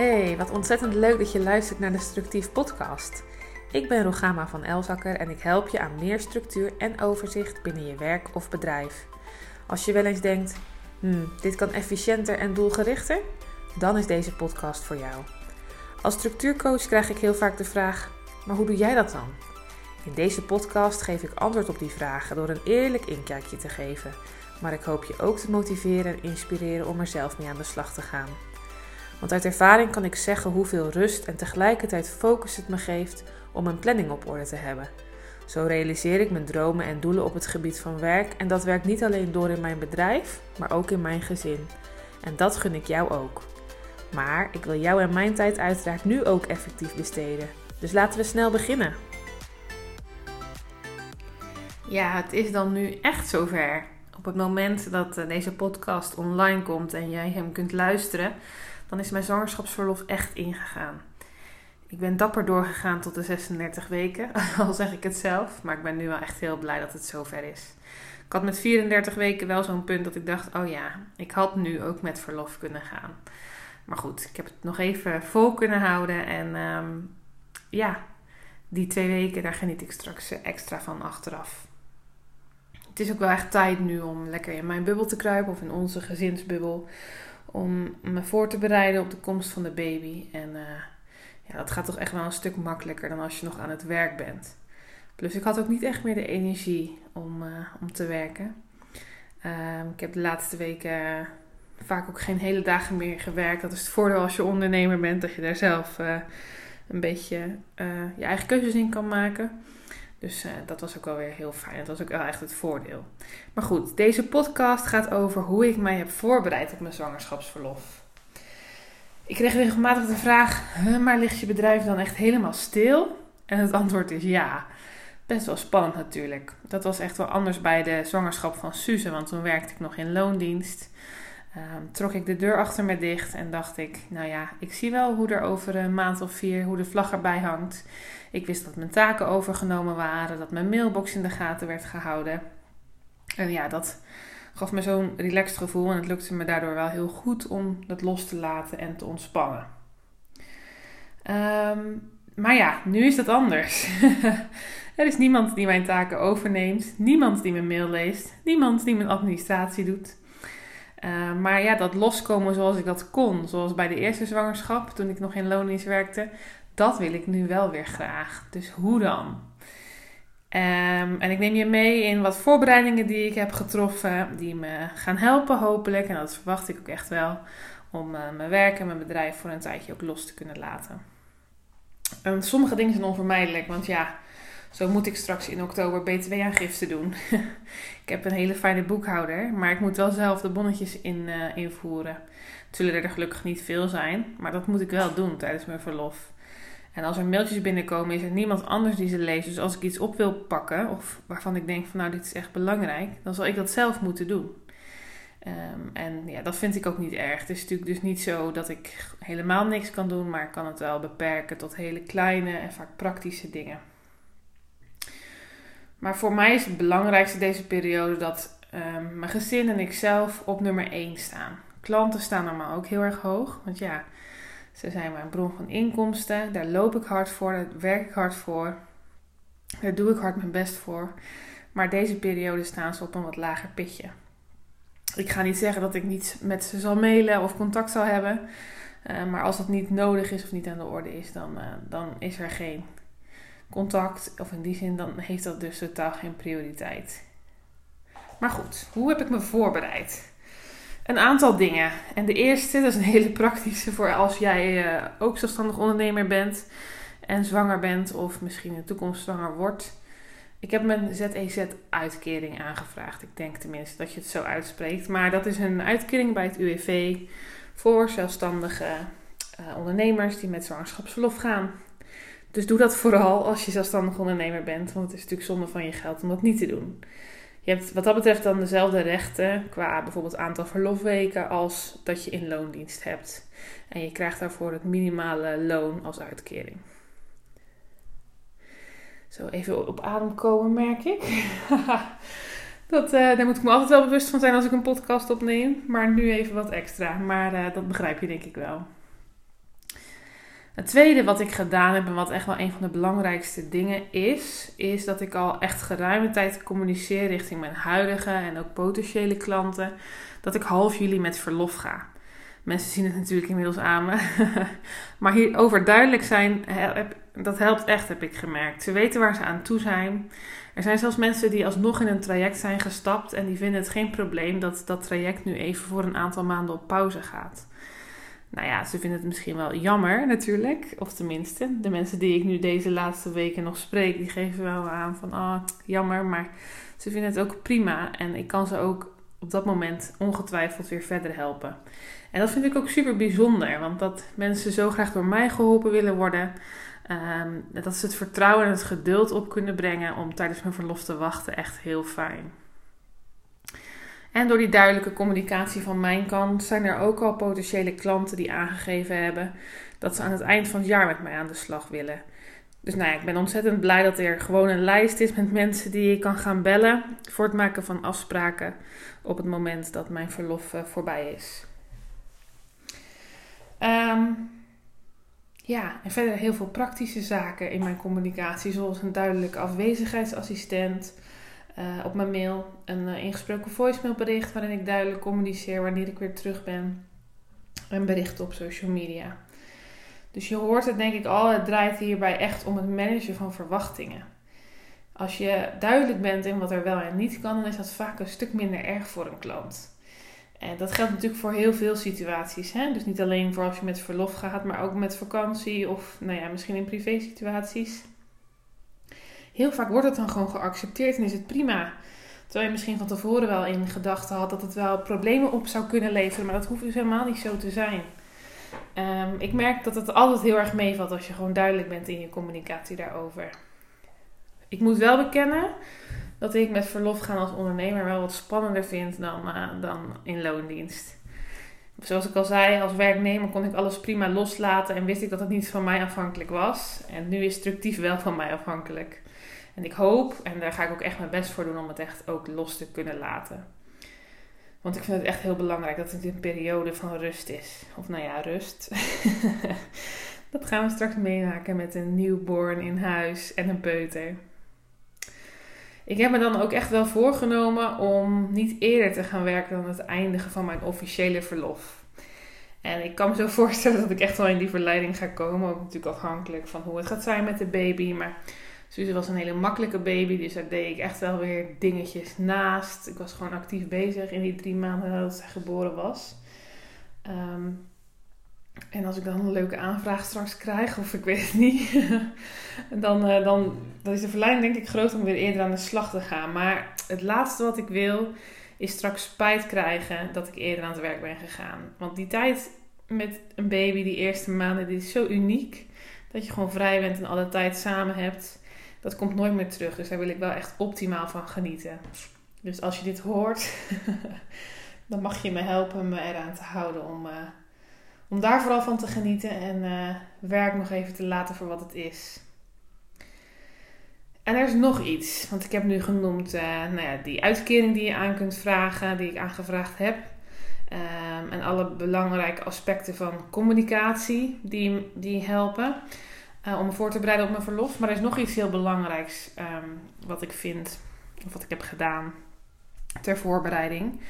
Hey, wat ontzettend leuk dat je luistert naar de Structief Podcast. Ik ben Rogama van Elzakker en ik help je aan meer structuur en overzicht binnen je werk of bedrijf. Als je wel eens denkt, hmm, dit kan efficiënter en doelgerichter, dan is deze podcast voor jou. Als structuurcoach krijg ik heel vaak de vraag: maar hoe doe jij dat dan? In deze podcast geef ik antwoord op die vragen door een eerlijk inkijkje te geven. Maar ik hoop je ook te motiveren en inspireren om er zelf mee aan de slag te gaan. Want uit ervaring kan ik zeggen hoeveel rust en tegelijkertijd focus het me geeft om een planning op orde te hebben. Zo realiseer ik mijn dromen en doelen op het gebied van werk en dat werkt niet alleen door in mijn bedrijf, maar ook in mijn gezin. En dat gun ik jou ook. Maar ik wil jou en mijn tijd uiteraard nu ook effectief besteden. Dus laten we snel beginnen. Ja, het is dan nu echt zover. Op het moment dat eh, deze podcast online komt en jij hem kunt luisteren, dan is mijn zwangerschapsverlof echt ingegaan. Ik ben dapper doorgegaan tot de 36 weken, al zeg ik het zelf. Maar ik ben nu wel echt heel blij dat het zover is. Ik had met 34 weken wel zo'n punt dat ik dacht: oh ja, ik had nu ook met verlof kunnen gaan. Maar goed, ik heb het nog even vol kunnen houden. En ehm, ja, die twee weken, daar geniet ik straks extra van achteraf. Het is ook wel echt tijd nu om lekker in mijn bubbel te kruipen of in onze gezinsbubbel om me voor te bereiden op de komst van de baby. En uh, ja, dat gaat toch echt wel een stuk makkelijker dan als je nog aan het werk bent. Plus ik had ook niet echt meer de energie om, uh, om te werken. Uh, ik heb de laatste weken vaak ook geen hele dagen meer gewerkt. Dat is het voordeel als je ondernemer bent, dat je daar zelf eh, een beetje je eigen keuzes in kan maken. Dus uh, dat was ook wel weer heel fijn. Dat was ook wel echt het voordeel. Maar goed, deze podcast gaat over hoe ik mij heb voorbereid op mijn zwangerschapsverlof. Ik kreeg regelmatig de vraag: maar ligt je bedrijf dan echt helemaal stil? En het antwoord is ja. Best wel spannend natuurlijk. Dat was echt wel anders bij de zwangerschap van Suze, want toen werkte ik nog in loondienst. Um, trok ik de deur achter me dicht en dacht ik, nou ja, ik zie wel hoe er over een maand of vier, hoe de vlag erbij hangt. Ik wist dat mijn taken overgenomen waren, dat mijn mailbox in de gaten werd gehouden. En ja, dat gaf me zo'n relaxed gevoel en het lukte me daardoor wel heel goed om dat los te laten en te ontspannen. Um, maar ja, nu is dat anders. er is niemand die mijn taken overneemt, niemand die mijn mail leest, niemand die mijn administratie doet. Uh, maar ja, dat loskomen zoals ik dat kon, zoals bij de eerste zwangerschap, toen ik nog in loondienst werkte, dat wil ik nu wel weer graag. Dus hoe dan? Um, en ik neem je mee in wat voorbereidingen die ik heb getroffen, die me gaan helpen hopelijk. En dat verwacht ik ook echt wel, om uh, mijn werk en mijn bedrijf voor een tijdje ook los te kunnen laten. En sommige dingen zijn onvermijdelijk, want ja, zo moet ik straks in oktober btw-aangifte doen. ik heb een hele fijne boekhouder, maar ik moet wel zelf de bonnetjes in, uh, invoeren. Het zullen er gelukkig niet veel zijn, maar dat moet ik wel doen tijdens mijn verlof. En als er mailtjes binnenkomen, is er niemand anders die ze leest. Dus als ik iets op wil pakken, of waarvan ik denk van nou, dit is echt belangrijk, dan zal ik dat zelf moeten doen. Um, en ja, dat vind ik ook niet erg. Het is natuurlijk dus niet zo dat ik helemaal niks kan doen, maar ik kan het wel beperken tot hele kleine en vaak praktische dingen. Maar voor mij is het belangrijkste deze periode dat um, mijn gezin en ik zelf op nummer 1 staan. Klanten staan normaal ook heel erg hoog. Want ja, ze zijn mijn bron van inkomsten. Daar loop ik hard voor, daar werk ik hard voor. Daar doe ik hard mijn best voor. Maar deze periode staan ze op een wat lager pitje. Ik ga niet zeggen dat ik niet met ze zal mailen of contact zal hebben. Uh, maar als dat niet nodig is of niet aan de orde is, dan, uh, dan is er geen contact. Of in die zin, dan heeft dat dus totaal geen prioriteit. Maar goed, hoe heb ik me voorbereid? Een aantal dingen. En de eerste, dat is een hele praktische voor als jij uh, ook zelfstandig ondernemer bent en zwanger bent of misschien in de toekomst zwanger wordt. Ik heb mijn ZEZ-uitkering aangevraagd. Ik denk tenminste dat je het zo uitspreekt. Maar dat is een uitkering bij het UWV voor zelfstandige uh, ondernemers die met zwangerschapsverlof gaan. Dus doe dat vooral als je zelfstandig ondernemer bent, want het is natuurlijk zonde van je geld om dat niet te doen. Je hebt wat dat betreft dan dezelfde rechten qua bijvoorbeeld aantal verlofweken als dat je in loondienst hebt. En je krijgt daarvoor het minimale loon als uitkering. Zo even op adem komen, merk ik. dat, uh, daar moet ik me altijd wel bewust van zijn als ik een podcast opneem. Maar nu even wat extra. Maar uh, dat begrijp je denk ik wel. Het tweede wat ik gedaan heb en wat echt wel een van de belangrijkste dingen is, is dat ik al echt geruime tijd communiceer richting mijn huidige en ook potentiële klanten dat ik half juli met verlof ga. Mensen zien het natuurlijk inmiddels aan me. maar hierover duidelijk zijn, dat helpt echt, heb ik gemerkt. Ze weten waar ze aan toe zijn. Er zijn zelfs mensen die alsnog in een traject zijn gestapt en die vinden het geen probleem dat dat traject nu even voor een aantal maanden op pauze gaat. Nou ja, ze vinden het misschien wel jammer natuurlijk. Of tenminste, de mensen die ik nu deze laatste weken nog spreek, die geven wel aan van, ah, jammer. Maar ze vinden het ook prima. En ik kan ze ook op dat moment ongetwijfeld weer verder helpen. En dat vind ik ook super bijzonder, want dat mensen zo graag door mij geholpen willen worden. Um, dat ze het vertrouwen en het geduld op kunnen brengen om tijdens mijn verlof te wachten, echt heel fijn. En door die duidelijke communicatie van mijn kant zijn er ook al potentiële klanten die aangegeven hebben dat ze aan het eind van het jaar met mij aan de slag willen. Dus nou ja, ik ben ontzettend blij dat er gewoon een lijst is met mensen die ik kan gaan bellen voor het maken van afspraken op het moment dat mijn verlof uh, voorbij is. Um, ja, en verder heel veel praktische zaken in mijn communicatie, zoals een duidelijke afwezigheidsassistent uh, op mijn mail, een uh, ingesproken voicemailbericht waarin ik duidelijk communiceer wanneer ik weer terug ben, en berichten op social media. Dus je hoort het denk ik al, het draait hierbij echt om het managen van verwachtingen. Als je duidelijk bent in wat er wel en niet kan, dan is dat vaak een stuk minder erg voor een klant. En dat geldt natuurlijk voor heel veel situaties. Hè? Dus niet alleen voor als je met verlof gaat, maar ook met vakantie of nou ja, misschien in privé situaties. Heel vaak wordt het dan gewoon geaccepteerd en is het prima. Terwijl je misschien van tevoren wel in gedachten had dat het wel problemen op zou kunnen leveren, maar dat hoeft dus helemaal niet zo te zijn. Um, ik merk dat het altijd heel erg meevalt als je gewoon duidelijk bent in je communicatie daarover. Ik moet wel bekennen dat ik met verlof gaan als ondernemer wel wat spannender vind dan, uh, dan in loondienst. Zoals ik al zei, als werknemer kon ik alles prima loslaten en wist ik dat het niet van mij afhankelijk was. En nu is structief wel van mij afhankelijk. En ik hoop, en daar ga ik ook echt mijn best voor doen, om het echt ook los te kunnen laten. Want ik vind het echt heel belangrijk dat het een periode van rust is. Of nou ja, rust. dat gaan we straks meemaken met een newborn in huis en een peuter. Ik heb me dan ook echt wel voorgenomen om niet eerder te gaan werken dan het eindigen van mijn officiële verlof. En ik kan me zo voorstellen dat ik echt wel in die verleiding ga komen. Ook natuurlijk afhankelijk van hoe het gaat zijn met de baby. Maar Suze was een hele makkelijke baby, dus daar deed ik echt wel weer dingetjes naast. Ik was gewoon actief bezig in die drie maanden dat ze geboren was. Um, en als ik dan een leuke aanvraag straks krijg, of ik weet het niet, dan, uh, dan, dan is de verleiding denk ik groot om weer eerder aan de slag te gaan. Maar het laatste wat ik wil, is straks spijt krijgen dat ik eerder aan het werk ben gegaan. Want die tijd met een baby, die eerste maanden, die is zo uniek. Dat je gewoon vrij bent en alle tijd samen hebt dat komt nooit meer terug. Dus daar wil ik wel echt optimaal van genieten. Dus als je dit hoort, dan mag je me helpen me eraan te houden om, uh, om daar vooral van te genieten en uh, werk nog even te laten voor wat het is. En er is nog iets, want ik heb nu genoemd uh, nou ja, die uitkering die je aan kunt vragen, die ik aangevraagd heb. Um, en alle belangrijke aspecten van communicatie die, die helpen. Uh, om me voor te bereiden op mijn verlof. Maar er is nog iets heel belangrijks um, wat ik vind, of wat ik heb gedaan ter voorbereiding.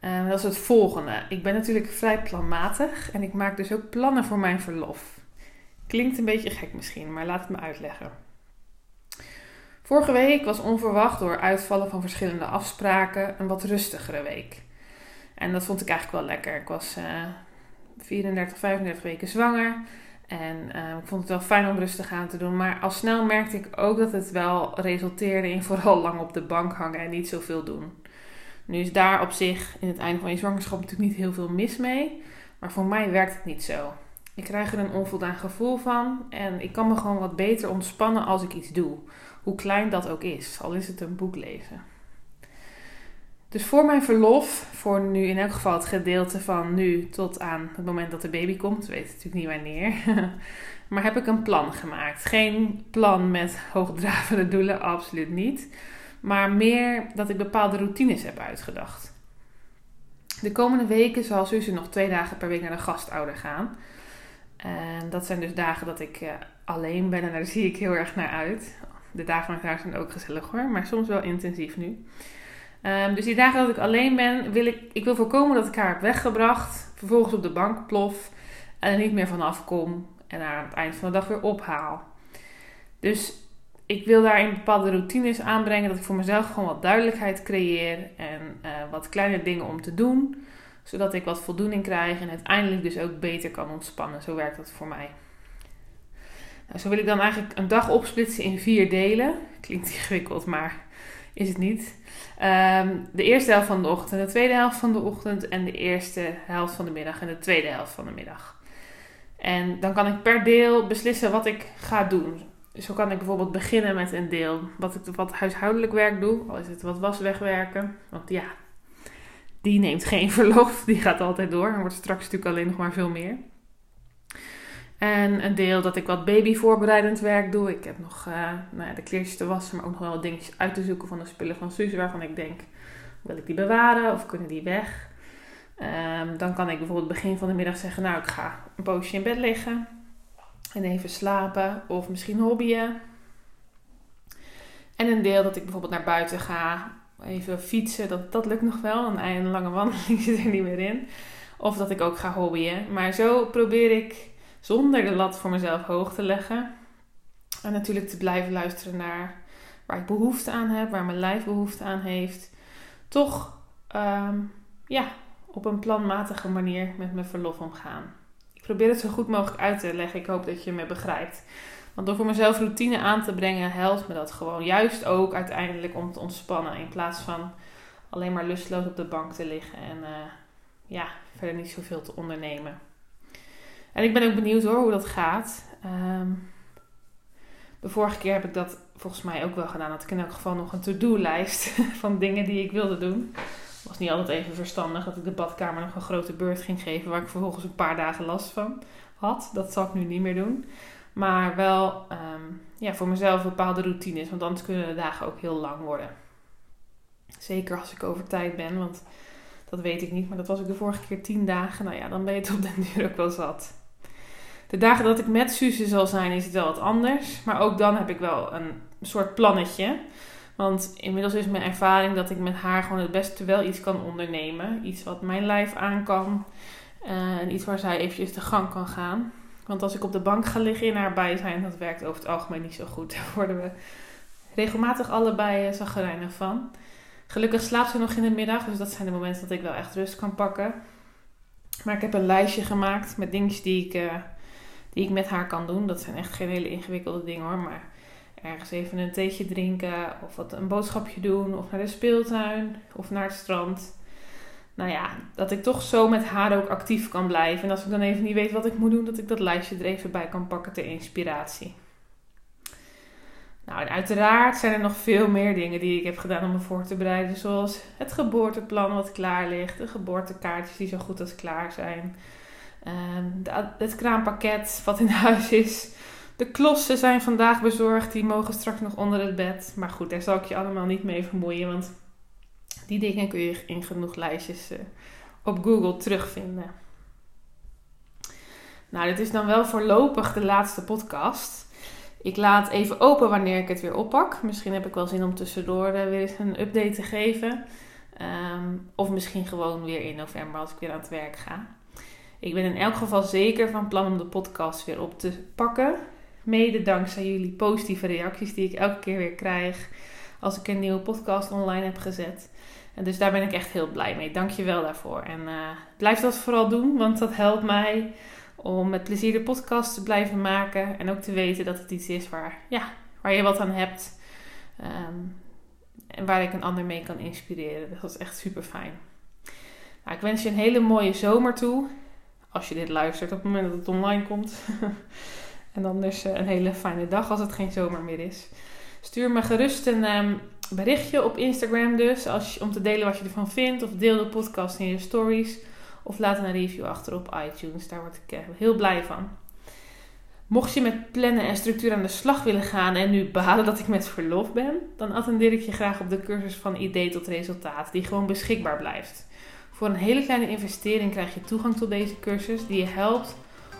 Uh, dat is het volgende. Ik ben natuurlijk vrij planmatig en ik maak dus ook plannen voor mijn verlof. Klinkt een beetje gek misschien, maar laat het me uitleggen. Vorige week was onverwacht door uitvallen van verschillende afspraken een wat rustigere week. En dat vond ik eigenlijk wel lekker. Ik was uh, 34, 35 weken zwanger. En uh, ik vond het wel fijn om rustig aan te doen. Maar al snel merkte ik ook dat het wel resulteerde in vooral lang op de bank hangen en niet zoveel doen. Nu is daar op zich in het einde van je zwangerschap natuurlijk niet heel veel mis mee. Maar voor mij werkt het niet zo. Ik krijg er een onvoldaan gevoel van. En ik kan me gewoon wat beter ontspannen als ik iets doe. Hoe klein dat ook is. Al is het een boek lezen. Dus voor mijn verlof, voor nu in elk geval het gedeelte van nu tot aan het moment dat de baby komt, weet natuurlijk niet wanneer. maar heb ik een plan gemaakt. Geen plan met hoogdravende doelen, absoluut niet. Maar meer dat ik bepaalde routines heb uitgedacht. De komende weken zal Suze nog twee dagen per week naar de gastouder gaan. En dat zijn dus dagen dat ik uh, alleen ben en daar zie ik heel erg naar uit. De dagen met haar zijn ook gezellig hoor, maar soms wel intensief nu. Um, dus die dagen dat ik alleen ben, wil ik, ik wil voorkomen dat ik haar heb weggebracht, vervolgens op de bank plof en er niet meer vanaf kom en haar aan het eind van de dag weer ophaal. Dus ik wil daarin bepaalde routines aanbrengen, dat ik voor mezelf gewoon wat duidelijkheid creëer en uh, wat kleine dingen om te doen, zodat ik wat voldoening krijg en uiteindelijk dus ook beter kan ontspannen. Zo werkt dat voor mij. Nou, zo wil ik dan eigenlijk een dag opsplitsen in vier delen. Klinkt ingewikkeld, maar is het niet. Um, de eerste helft van de ochtend, de tweede helft van de ochtend en de eerste helft van de middag en de tweede helft van de middag. En dan kan ik per deel beslissen wat ik ga doen. Zo kan ik bijvoorbeeld beginnen met een deel wat ik wat huishoudelijk werk doe. Al is het wat was wegwerken. Want ja, die neemt geen verlof. Die gaat altijd door. En wordt straks natuurlijk alleen nog maar veel meer. En een deel dat ik wat babyvoorbereidend werk doe. Ik heb nog uh, nou ja, de kleertjes te wassen, maar ook nog wel dingetjes uit te zoeken van de spullen van Suze. Waarvan ik denk, wil ik die bewaren of kunnen die weg? Um, dan kan ik bijvoorbeeld begin van de middag zeggen, nou ik ga een poosje in bed liggen. En even slapen of misschien hobbyen. En een deel dat ik bijvoorbeeld naar buiten ga. Even fietsen, dat, dat lukt nog wel. Een, een lange wandeling zit er niet meer in. Of dat ik ook ga hobbyen. Maar zo probeer ik zonder de lat voor mezelf hoog te leggen. En natuurlijk te blijven luisteren naar waar ik behoefte aan heb, waar mijn lijf behoefte aan heeft. Toch um, ja, op een planmatige manier met mijn verlof omgaan. Probeer het zo goed mogelijk uit te leggen. Ik hoop dat je me begrijpt. Want door voor mezelf routine aan te brengen, helpt me dat gewoon. Juist ook uiteindelijk om te ontspannen. In plaats van alleen maar lustloos op de bank te liggen en uh, ja, verder niet zoveel te ondernemen. En ik ben ook benieuwd hoor hoe dat gaat. Um, de vorige keer heb ik dat volgens mij ook wel gedaan. Dat ik in elk geval nog een to-do-lijst van dingen die ik wilde doen. Was niet altijd even verstandig dat ik de badkamer nog een grote beurt ging geven. Waar ik vervolgens een paar dagen last van had. Dat zal ik nu niet meer doen. Maar wel um, ja, voor mezelf bepaalde routines. Want anders kunnen de dagen ook heel lang worden. Zeker als ik over tijd ben. Want dat weet ik niet. Maar dat was ik de vorige keer tien dagen. Nou ja, dan ben je het op den duur ook wel zat. De dagen dat ik met Suze zal zijn, is het wel wat anders. Maar ook dan heb ik wel een soort plannetje. Want inmiddels is mijn ervaring dat ik met haar gewoon het beste wel iets kan ondernemen. Iets wat mijn lijf aan kan. Uh, en iets waar zij eventjes de gang kan gaan. Want als ik op de bank ga liggen in haar bijzijn, dat werkt over het algemeen niet zo goed. Daar worden we regelmatig allebei uh, zagrijnig van. Gelukkig slaapt ze nog in de middag, dus dat zijn de momenten dat ik wel echt rust kan pakken. Maar ik heb een lijstje gemaakt met dingetjes die ik, uh, die ik met haar kan doen. Dat zijn echt geen hele ingewikkelde dingen hoor. Maar ergens even een theetje drinken. Of wat een boodschapje doen. Of naar de speeltuin. Of naar het strand. Nou ja, dat ik toch zo met haar ook actief kan blijven. En als ik dan even niet weet wat ik moet doen, dat ik dat lijstje er even bij kan pakken ter inspiratie. Nou, en uiteraard zijn er nog veel meer dingen die ik heb gedaan om me voor te bereiden. Zoals het geboorteplan wat klaar ligt. De geboortekaartjes die zo goed als klaar zijn. Ehm, het kraampakket wat in huis is. De klossen zijn vandaag bezorgd. Die mogen straks nog onder het bed. Maar goed, daar zal ik je allemaal niet mee vermoeien. Want die dingen kun je in genoeg lijstjes uh, op Google terugvinden. Nou, dit is dan wel voorlopig de laatste podcast. Ik laat even open wanneer ik het weer oppak. Misschien heb ik wel zin om tussendoor uh, weer eens een update te geven. Um, of misschien gewoon weer in november als ik weer aan het werk ga. Ik ben in elk geval zeker van plan om de podcast weer op te pakken. Mede dankzij jullie positieve reacties die ik elke keer weer krijg als ik een nieuwe podcast online heb gezet. En dus daar ben ik echt heel blij mee. Dank je wel daarvoor. En uh, blijf dat vooral doen, want dat helpt mij om met plezier de podcast te blijven maken. En ook te weten dat het iets is waar, ja, waar je wat aan hebt. Um, en waar ik een ander mee kan inspireren. Dat is echt super fijn. Nou, ik wens je een hele mooie zomer toe. Als je dit luistert op het moment dat het online komt. en dan dus een hele fijne dag als het geen zomer meer is. Stuur me gerust een um, berichtje op Instagram dus. Als je, om te delen wat je ervan vindt. Of deel de podcast in je stories. Of laat een review achter op iTunes. Daar word ik uh, heel blij van. Mocht je met plannen en structuur aan de slag willen gaan en nu behalen dat ik met verlof ben, dan attendeer ik je graag op de cursus van idee tot resultaat, die gewoon beschikbaar blijft. Voor een hele kleine investering krijg je toegang tot deze cursus die je helpt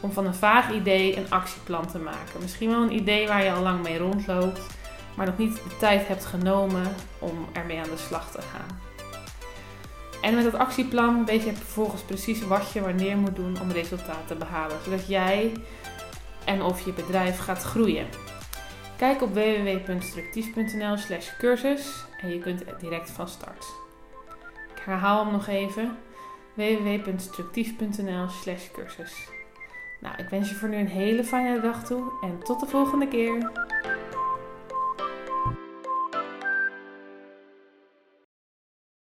om van een vaag idee een actieplan te maken. Misschien wel een idee waar je al lang mee rondloopt, maar nog niet de tijd hebt genomen om ermee aan de slag te gaan. En met dat actieplan weet je vervolgens precies wat je wanneer moet doen om resultaat te behalen, zodat jij en of je bedrijf gaat groeien. Kijk op www.structief.nl slash cursus en je kunt direct van start. Ik herhaal hem nog even. www.structief.nl slash cursus. Nou, ik wens je voor nu een hele fijne dag toe en tot de volgende keer.